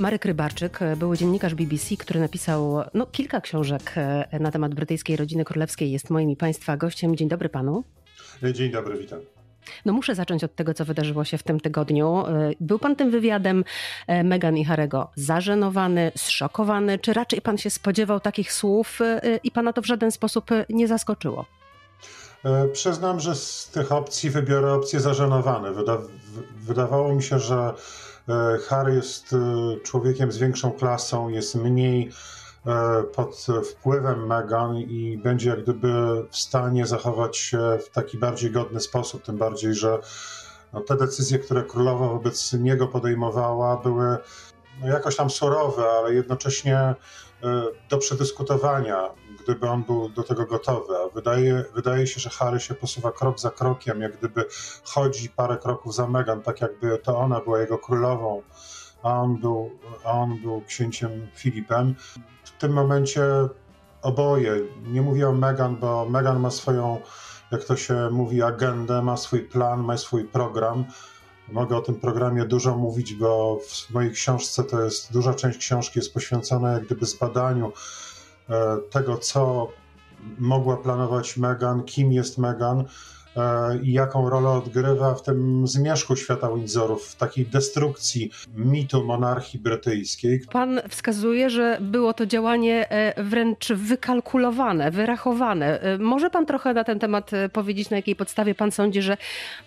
Marek Rybarczyk, były dziennikarz BBC, który napisał no, kilka książek e, na temat brytyjskiej rodziny królewskiej, jest moim i Państwa gościem. Dzień dobry Panu. Dzień dobry, witam. No muszę zacząć od tego, co wydarzyło się w tym tygodniu. E, był pan tym wywiadem e, Meghan i Harego zażenowany, zszokowany, czy raczej pan się spodziewał takich słów i pana to w żaden sposób nie zaskoczyło? Przyznam, że z tych opcji wybiorę opcję zażenowany. Wyda wydawało mi się, że E, Harry jest e, człowiekiem z większą klasą, jest mniej e, pod wpływem Meghan i będzie jak gdyby w stanie zachować się w taki bardziej godny sposób, tym bardziej, że no, te decyzje, które królowa wobec niego podejmowała, były no, jakoś tam surowe, ale jednocześnie do przedyskutowania gdyby on był do tego gotowy. A wydaje, wydaje się, że Harry się posuwa krok za krokiem, jak gdyby chodzi parę kroków za Meghan, tak jakby to ona była jego królową, a on był, a on był księciem Filipem. W tym momencie oboje, nie mówię o Meghan, bo Meghan ma swoją, jak to się mówi, agendę, ma swój plan, ma swój program. Mogę o tym programie dużo mówić, bo w mojej książce to jest duża część książki jest poświęcona jak gdyby zbadaniu E, tego, co mogła planować Meghan, kim jest Meghan e, i jaką rolę odgrywa w tym zmierzchu świata Windsorów, w takiej destrukcji mitu monarchii brytyjskiej. Pan wskazuje, że było to działanie e, wręcz wykalkulowane, wyrachowane. Może pan trochę na ten temat powiedzieć, na jakiej podstawie pan sądzi, że,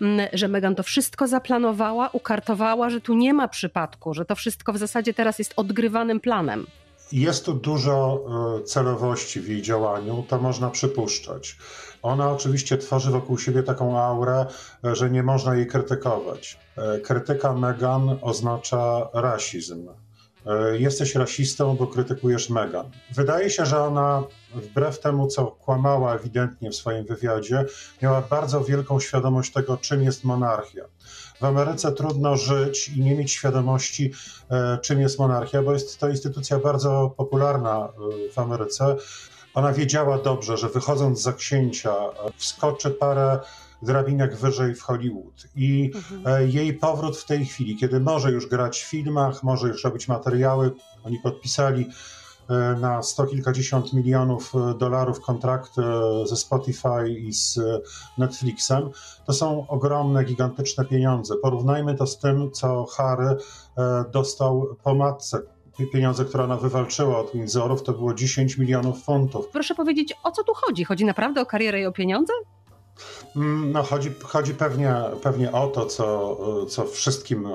mm, że Meghan to wszystko zaplanowała, ukartowała, że tu nie ma przypadku, że to wszystko w zasadzie teraz jest odgrywanym planem? Jest tu dużo e, celowości w jej działaniu, to można przypuszczać. Ona oczywiście tworzy wokół siebie taką aurę, e, że nie można jej krytykować. E, krytyka Meghan oznacza rasizm. Jesteś rasistą, bo krytykujesz Meghan. Wydaje się, że ona, wbrew temu, co kłamała ewidentnie w swoim wywiadzie, miała bardzo wielką świadomość tego, czym jest monarchia w Ameryce trudno żyć i nie mieć świadomości, e, czym jest monarchia, bo jest to instytucja bardzo popularna e, w Ameryce. Ona wiedziała dobrze, że wychodząc za księcia, e, wskoczy parę drabinek wyżej w Hollywood. I mhm. jej powrót w tej chwili, kiedy może już grać w filmach, może już robić materiały, oni podpisali E, na sto kilkadziesiąt milionów e, dolarów kontrakt e, ze Spotify i z Netflixem, to są ogromne, gigantyczne pieniądze. Porównajmy to z tym, co Harry dostał po matce pieniądze, które ona wywalczyła od Windsorów, to było 10 milionów funtów. Proszę powiedzieć, o co tu chodzi? Chodzi naprawdę o karierę i o pieniądze? Mm, no, chodzi, chodzi pewnie, pewnie o to, co, co wszystkim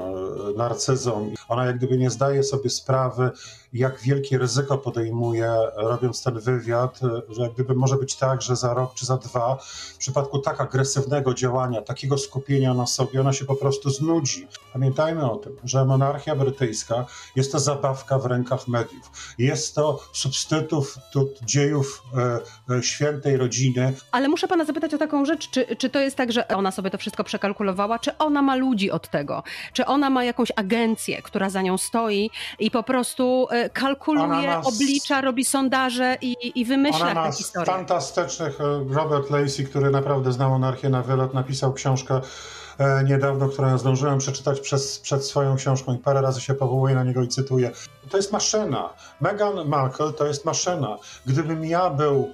narcyzom. Ona jak gdyby nie zdaje sobie sprawy, jak wielkie ryzyko podejmuje, robiąc ten wywiad, że jak gdyby może być tak, że za rok czy za dwa, w przypadku tak agresywnego działania, takiego skupienia na sobie, ona się po prostu znudzi. Pamiętajmy o tym, że monarchia brytyjska jest to zabawka w rękach mediów. Jest to substytut dziejów e, e, świętej rodziny. Ale muszę pana zapytać o taką rzecz, czy, czy to jest tak, że ona sobie to wszystko przekalkulowała, czy ona ma ludzi od tego? Czy ona ma jakąś agencję, która za nią stoi i po prostu e, kalkuluje, ma, oblicza, robi sondaże i, i wymyśla te historie. fantastycznych, e, Robert Lacey, który naprawdę zna monarchię na wiele napisał książkę e, niedawno, którą zdążyłem przeczytać przez, przed swoją książką i parę razy się powołuję na niego i cytuję. To jest maszyna. Meghan Markle to jest maszyna. Gdybym ja był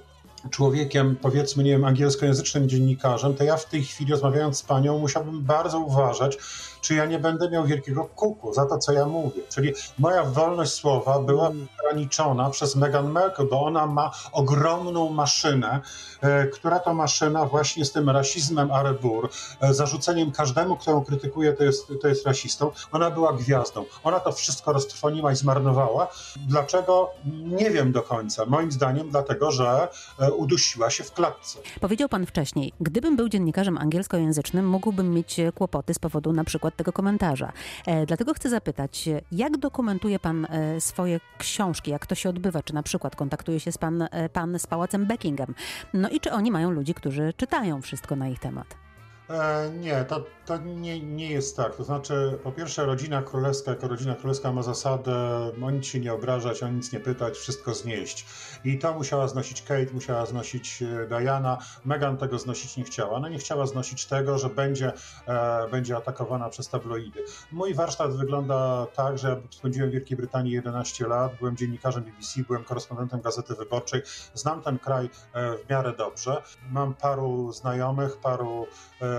człowiekiem, powiedzmy, nie wiem, angielskojęzycznym dziennikarzem, to ja w tej chwili rozmawiając z panią musiałbym bardzo uważać, czy ja nie będę miał wielkiego kuku za to, co ja mówię. Czyli moja wolność słowa była mm. ograniczona przez Meghan Markle, bo ona ma ogromną maszynę, e, która to maszyna właśnie z tym rasizmem Arebur, e, zarzuceniem każdemu, kto ją krytykuje, to jest, to jest rasistą, ona była gwiazdą. Ona to wszystko roztrwoniła i zmarnowała. Dlaczego? Nie wiem do końca. Moim zdaniem dlatego, że e, udusiła się w klatce. Powiedział pan wcześniej, gdybym był dziennikarzem angielskojęzycznym, mógłbym mieć kłopoty z powodu na przykład tego komentarza. E, dlatego chcę zapytać, jak dokumentuje Pan e, swoje książki, jak to się odbywa? Czy na przykład kontaktuje się z Pan, e, pan z Pałacem Buckingham? No i czy oni mają ludzi, którzy czytają wszystko na ich temat? E, nie, to, to nie, nie jest tak. To znaczy, po pierwsze, rodzina królewska, jako rodzina królewska ma zasadę o nic się nie obrażać, o nic nie pytać, wszystko znieść. I to musiała znosić Kate, musiała znosić e, Diana. Meghan tego znosić nie chciała. Ona nie chciała znosić tego, że będzie, e, będzie atakowana przez tabloidy. Mój warsztat wygląda tak, że spędziłem w Wielkiej Brytanii 11 lat, byłem dziennikarzem BBC, byłem korespondentem Gazety Wyborczej, znam ten kraj e, w miarę dobrze. Mam paru znajomych, paru e,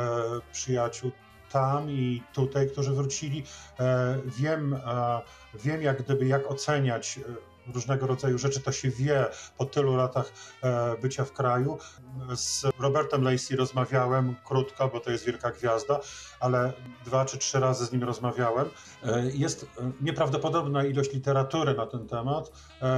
przyjaciół tam i tutaj, którzy wrócili. E, wiem, e, wiem jak gdyby jak oceniać różnego rodzaju rzeczy, to się wie po tylu latach bycia w kraju. Z Robertem Lacey rozmawiałem krótko, bo to jest wielka gwiazda, ale dwa czy trzy razy z nim rozmawiałem. Jest nieprawdopodobna ilość literatury na ten temat,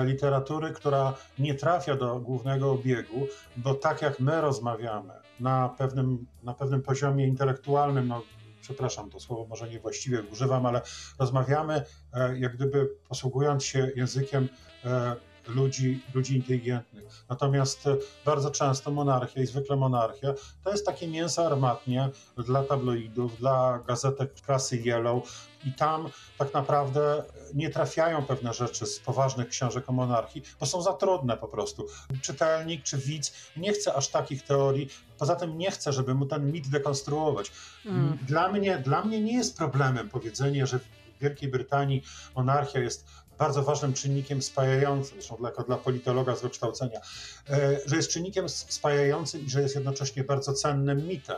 literatury, która nie trafia do głównego obiegu, bo tak jak my rozmawiamy, na pewnym, na pewnym poziomie intelektualnym, no, przepraszam, to słowo może niewłaściwie używam, ale rozmawiamy e, jak gdyby posługując się językiem e, ludzi, ludzi inteligentnych. Natomiast e, bardzo często monarchia i zwykle monarchia to jest takie mięso armatnie dla tabloidów, dla gazetek klasy Yellow i tam tak naprawdę nie trafiają pewne rzeczy z poważnych książek o monarchii, bo są za trudne po prostu. Czytelnik czy widz nie chce aż takich teorii, poza tym nie chce, żeby mu ten mit dekonstruować. Mm. Dla, mnie, dla mnie nie jest problemem powiedzenie, że w Wielkiej Brytanii monarchia jest bardzo ważnym czynnikiem spajającym, zresztą dla, dla politologa z wykształcenia, e, że jest czynnikiem spajającym i że jest jednocześnie bardzo cennym mitem.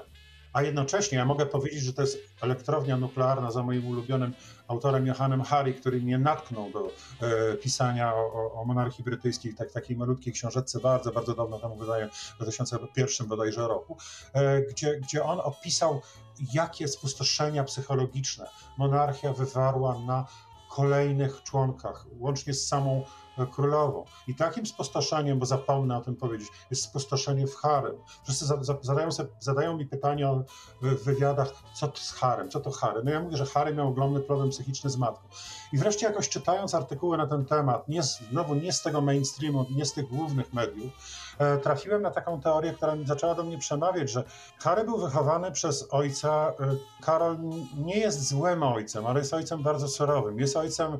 A jednocześnie ja mogę powiedzieć, że to jest elektrownia nuklearna za moim ulubionym autorem Johannem Harry, który mnie natknął do e, pisania o, o, monarchii brytyjskiej, tak, takiej malutkiej książeczce bardzo, bardzo dawno temu wydaje, w 2001 bodajże roku, e, gdzie, gdzie on opisał, jakie spustoszenia psychologiczne monarchia wywarła na kolejnych członkach, łącznie z samą królową. I takim spustoszeniem, bo zapomnę o tym powiedzieć, jest spustoszenie w harem. Wszyscy zadają, sobie, zadają mi pytania w wywiadach, co to z harem, co to harem. No ja mówię, że harem miał ogromny problem psychiczny z matką. I wreszcie jakoś czytając artykuły na ten temat, nie, znowu nie z tego mainstreamu, nie z tych głównych mediów, e, trafiłem na taką teorię, która zaczęła do mnie przemawiać, że Harry był wychowany przez ojca. E, Karol nie jest złym ojcem, ale jest ojcem bardzo surowym. Jest ojcem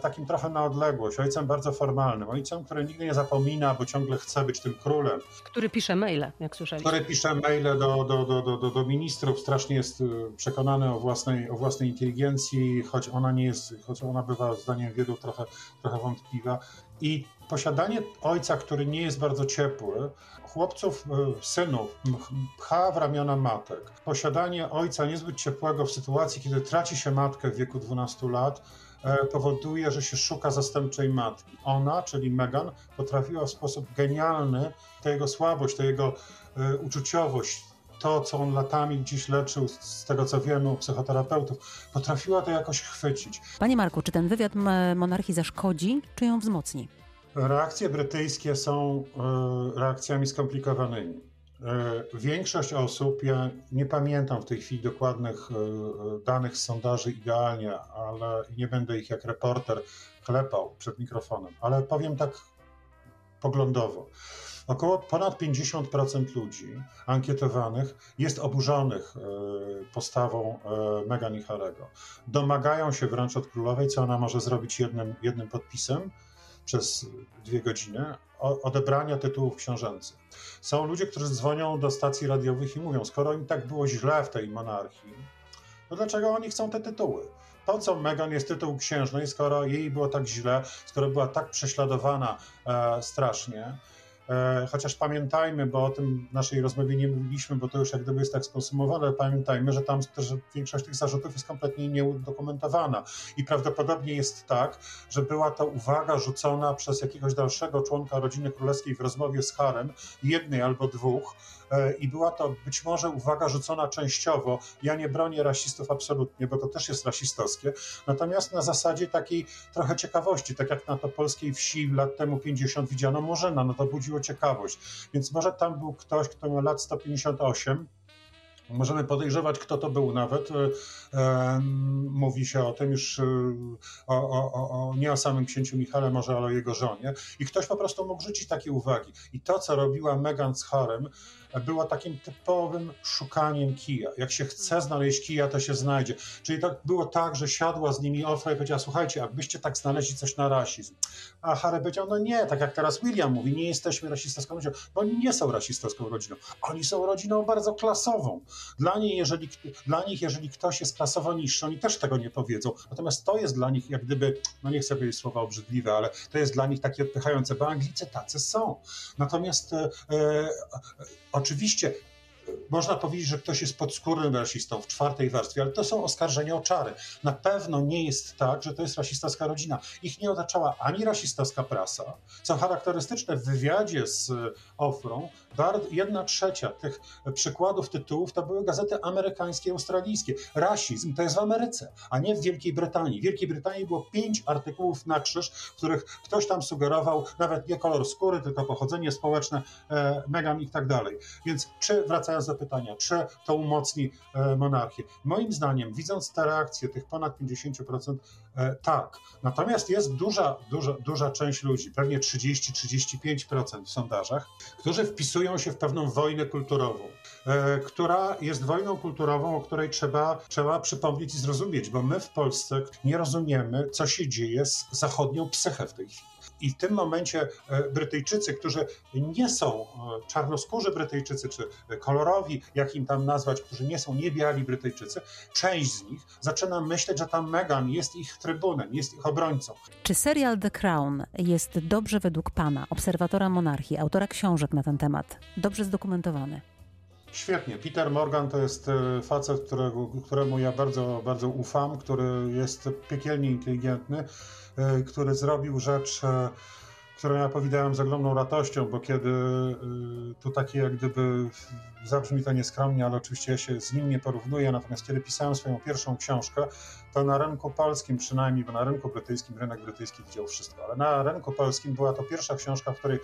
takim trochę na odległość, ojcem bardzo formalnym, ojcem, który nigdy nie zapomina, bo ciągle chce być tym królem. Który pisze maile, jak słyszeliśmy. Który pisze maile do, do, do, do, do, ministrów, strasznie jest przekonany o własnej, o własnej inteligencji, choć ona nie jest, choć ona bywa zdaniem wielu trochę, trochę wątpliwa. I posiadanie ojca, który nie jest bardzo ciepły, chłopców, e, synów pcha w ramiona matek. Posiadanie ojca niezbyt ciepłego w sytuacji, kiedy traci się matkę w wieku 12 lat, e, powoduje, że się szuka zastępczej matki. Ona, czyli Megan, potrafiła w sposób genialny tę jego słabość, tę jego e, uczuciowość, to, co on latami gdzieś leczył, z tego co wiemy u psychoterapeutów, potrafiła to jakoś chwycić. Panie Marku, czy ten wywiad monarchii zaszkodzi, czy ją wzmocni? Reakcje brytyjskie są e, reakcjami skomplikowanymi. E, większość osób, ja nie pamiętam w tej chwili dokładnych e, danych z sondaży idealnie, ale nie będę ich jak reporter klepał przed mikrofonem, ale powiem tak poglądowo. Około ponad 50% ludzi ankietowanych jest oburzonych postawą Meghan i Harego. Domagają się wręcz od królowej, co ona może zrobić jednym, jednym podpisem, przez dwie godziny odebrania tytułów książęcych. Są ludzie, którzy dzwonią do stacji radiowych i mówią, skoro im tak było źle w tej monarchii, to dlaczego oni chcą te tytuły? Po co Meghan jest tytuł księżnej, skoro jej było tak źle, skoro była tak prześladowana e, strasznie? E, chociaż pamiętajmy, bo o tym w naszej rozmowie nie mówiliśmy, bo to już jak gdyby jest tak skonsumowane, pamiętajmy, że tam też większość tych zarzutów jest kompletnie nieudokumentowana. I prawdopodobnie jest tak, że była to uwaga rzucona przez jakiegoś dalszego członka rodziny królewskiej w rozmowie z Harem, jednej albo dwóch, e, i była to być może uwaga rzucona częściowo. Ja nie bronię rasistów absolutnie, bo to też jest rasistowskie, natomiast na zasadzie takiej trochę ciekawości, tak jak na to polskiej wsi lat temu 50 widziano Murzyna, no to budziło ciekawość. Więc może tam był ktoś, kto miał lat 158, Możemy podejrzewać, kto to był nawet. E, e, mówi się o tym już, e, o, o, o, nie o samym księciu Michale, może ale o jego żonie. I ktoś po prostu mógł rzucić takie uwagi. I to, co robiła Meghan z Harem, było takim typowym szukaniem kija. Jak się chce znaleźć kija, to się znajdzie. Czyli to było tak, że siadła z nimi Ofra i powiedziała, słuchajcie, jakbyście tak znaleźli coś na rasizm. A Harry powiedział, no nie, tak jak teraz William mówi, nie jesteśmy rasistowską rodziną, bo oni nie są rasistowską rodziną. Oni są rodziną bardzo klasową. Dla, niej, jeżeli, dla nich, jeżeli ktoś jest klasowo niższy, oni też tego nie powiedzą. Natomiast to jest dla nich jak gdyby, no nie chcę powiedzieć słowa obrzydliwe, ale to jest dla nich takie odpychające, bo Anglicy tacy są. Natomiast e, e, oczywiście można powiedzieć, że ktoś jest podskórnym rasistą w czwartej warstwie, ale to są oskarżenia o czary. Na pewno nie jest tak, że to jest rasistowska rodzina. Ich nie otaczała ani rasistowska prasa, co charakterystyczne w wywiadzie z Ofrą, jedna trzecia tych przykładów tytułów to były gazety amerykańskie, australijskie. Rasizm to jest w Ameryce, a nie w Wielkiej Brytanii. W Wielkiej Brytanii było pięć artykułów na krzyż, w których ktoś tam sugerował nawet nie kolor skóry, tylko pochodzenie społeczne, e, Meghan i tak dalej. Więc czy wracając wracając do pytania, czy to umocni e, monarchię? Moim zdaniem, widząc te reakcje tych ponad 50%, e, tak. Natomiast jest duża, duża, duża część ludzi, pewnie 30-35% w sondażach, którzy wpisują się w pewną wojnę kulturową, e, która jest wojną kulturową, o której trzeba, trzeba przypomnieć i zrozumieć, bo my w Polsce nie rozumiemy, co się dzieje z zachodnią psychę w tej chwili. I w tym momencie e, Brytyjczycy, którzy nie są e, czarnoskórzy Brytyjczycy, czy kolorowi, jak im tam nazwać, którzy nie są niebiali Brytyjczycy, część z nich zaczyna myśleć, że tam Meghan jest ich trybunem, jest ich obrońcą. Czy serial The Crown jest dobrze według pana, obserwatora monarchii, autora książek na ten temat, dobrze zdokumentowany? Świetnie. Peter Morgan to jest e, facet, którego, któremu ja bardzo, bardzo ufam, który jest piekielnie inteligentny E, który zrobił rzecz, e, którą ja powiedziałem z ogromną radością, bo kiedy e, tu takie jak gdyby, zabrzmi to nieskromnie, ale oczywiście ja się z nim nie porównuję, natomiast kiedy pisałem swoją pierwszą książkę, to na rynku polskim przynajmniej, bo na rynku brytyjskim, rynek brytyjski widział wszystko, ale na rynku polskim była to pierwsza książka, w której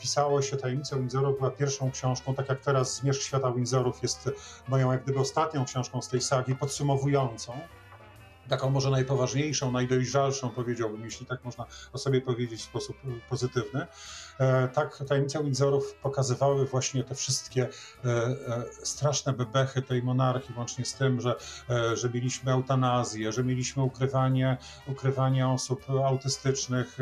pisało się Tajemnicę Windzoru, była pierwszą książką, tak jak teraz Zmierzch Świata Windzorów jest moją jak gdyby ostatnią książką z tej sagi, podsumowującą taką może najpoważniejszą, najdojrzalszą, powiedziałbym, jeśli tak można o sobie powiedzieć w sposób pozytywny. E, tak tajemnice Windsorów pokazywały właśnie te wszystkie e, e, straszne bebechy tej monarchii, łącznie z tym, że, że mieliśmy eutanazję, że mieliśmy ukrywanie, ukrywanie osób autystycznych,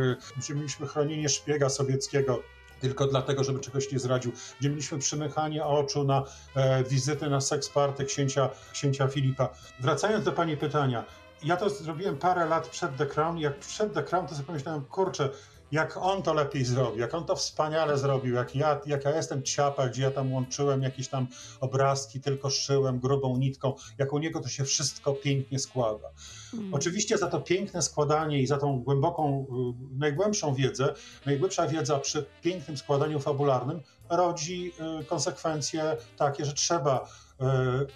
że mieliśmy chronienie szpiega sowieckiego tylko dlatego, żeby czegoś nie zradził. Gdzie mieliśmy przymychanie oczu na e, wizyty na seks party księcia, księcia Filipa. Wracając do Pani pytania, ja to zrobiłem parę lat przed The Crown. Jak przed The Crown, to sobie pomyślałem, kurczę, jak on to lepiej zrobił, jak on to wspaniale zrobił, jak ja, jak ja jestem ciapa, gdzie ja tam łączyłem jakieś tam obrazki, tylko szyłem grubą nitką, jak u niego to się wszystko pięknie składa. Mm. Oczywiście za to piękne składanie i za tą głęboką, y, najgłębszą wiedzę, najgłębsza wiedza przy pięknym składaniu fabularnym rodzi y, konsekwencje takie, że trzeba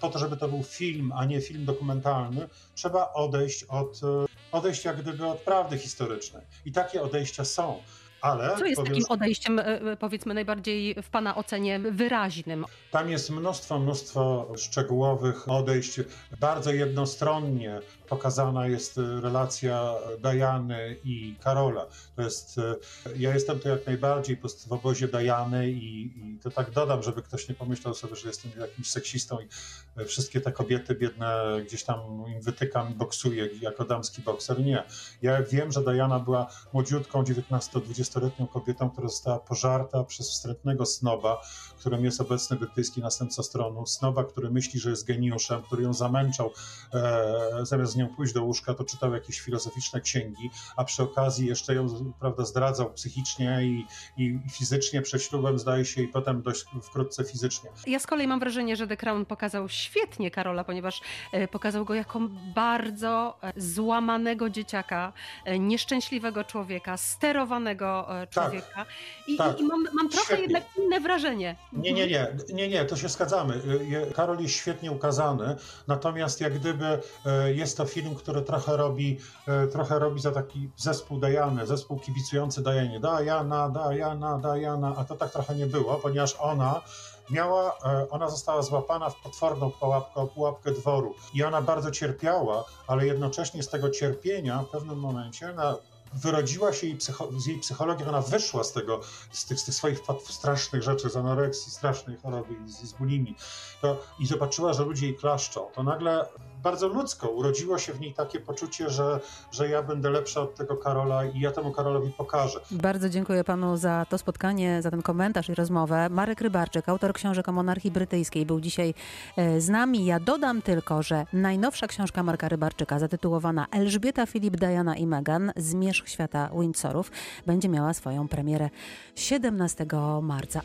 po to, żeby to był film, a nie film dokumentalny, trzeba odejść od, e, odejść jak gdyby od prawdy historycznej. I takie odejścia są. Ale, Co jest takim odejściem, e, powiedzmy, najbardziej w Pana ocenie wyraźnym? Tam jest mnóstwo, mnóstwo szczegółowych odejść. Bardzo jednostronnie pokazana jest relacja Dajany i Karola. To jest, ja jestem tu jak najbardziej w obozie Dajany i, i to tak dodam, żeby ktoś nie pomyślał sobie, że jestem jakimś seksistą i wszystkie te kobiety biedne gdzieś tam im wytykam boksuję jako damski bokser. Nie. Ja wiem, że Diana była młodziutką, 19-20-letnią kobietą, która została pożarta przez wstrętnego snoba, którym jest obecny brytyjski następca stronu. Snoba, który myśli, że jest geniuszem, który ją zamęczał, e, zamiast z nią pójść do łóżka, to czytał jakieś filozoficzne księgi, a przy okazji jeszcze ją prawda, zdradzał psychicznie i, i fizycznie przed ślubem, zdaje się, i potem dość wkrótce fizycznie. Ja z kolei mam wrażenie, że The Crown pokazał świetnie Karola, ponieważ e, pokazał go jako bardzo e, złamanego dzieciaka, e, nieszczęśliwego człowieka, sterowanego człowieka. Tak, I, tak, i, mam, mam trochę świetnie. jednak inne wrażenie. Nie, nie, nie, nie, nie, to się zgadzamy. Karol jest świetnie ukazany, natomiast jak gdyby jest to film, który trochę robi, trochę robi za taki zespół Dajany, zespół kibicujący Dajanie. Dajana, Dajana, Dajana, a to tak trochę nie było, ponieważ ona miała, e, ona została złapana w potworną pułapkę, pułapkę dworu. I ona bardzo cierpiała, ale jednocześnie z tego cierpienia w pewnym momencie na wyrodziła się jej, psycho, z jej psychologii, ona wyszła z tego, z tych, z tych swoich strasznych rzeczy, z anoreksji, strasznej choroby, z, z bulimii, to, i zobaczyła, że ludzie jej klaszczą, to nagle bardzo ludzko urodziło się w niej takie poczucie, że, że ja będę lepsza od tego Karola i ja temu Karolowi pokażę. Bardzo dziękuję panu za to spotkanie, za ten komentarz i rozmowę. Marek Rybarczyk, autor książek o monarchii brytyjskiej, był dzisiaj e, z nami. Ja dodam tylko, że najnowsza książka Marka Rybarczyka, zatytułowana Elżbieta, Filip, Diana i Meghan, Zmierzch świata Windsorów, będzie miała swoją premierę 17 marca.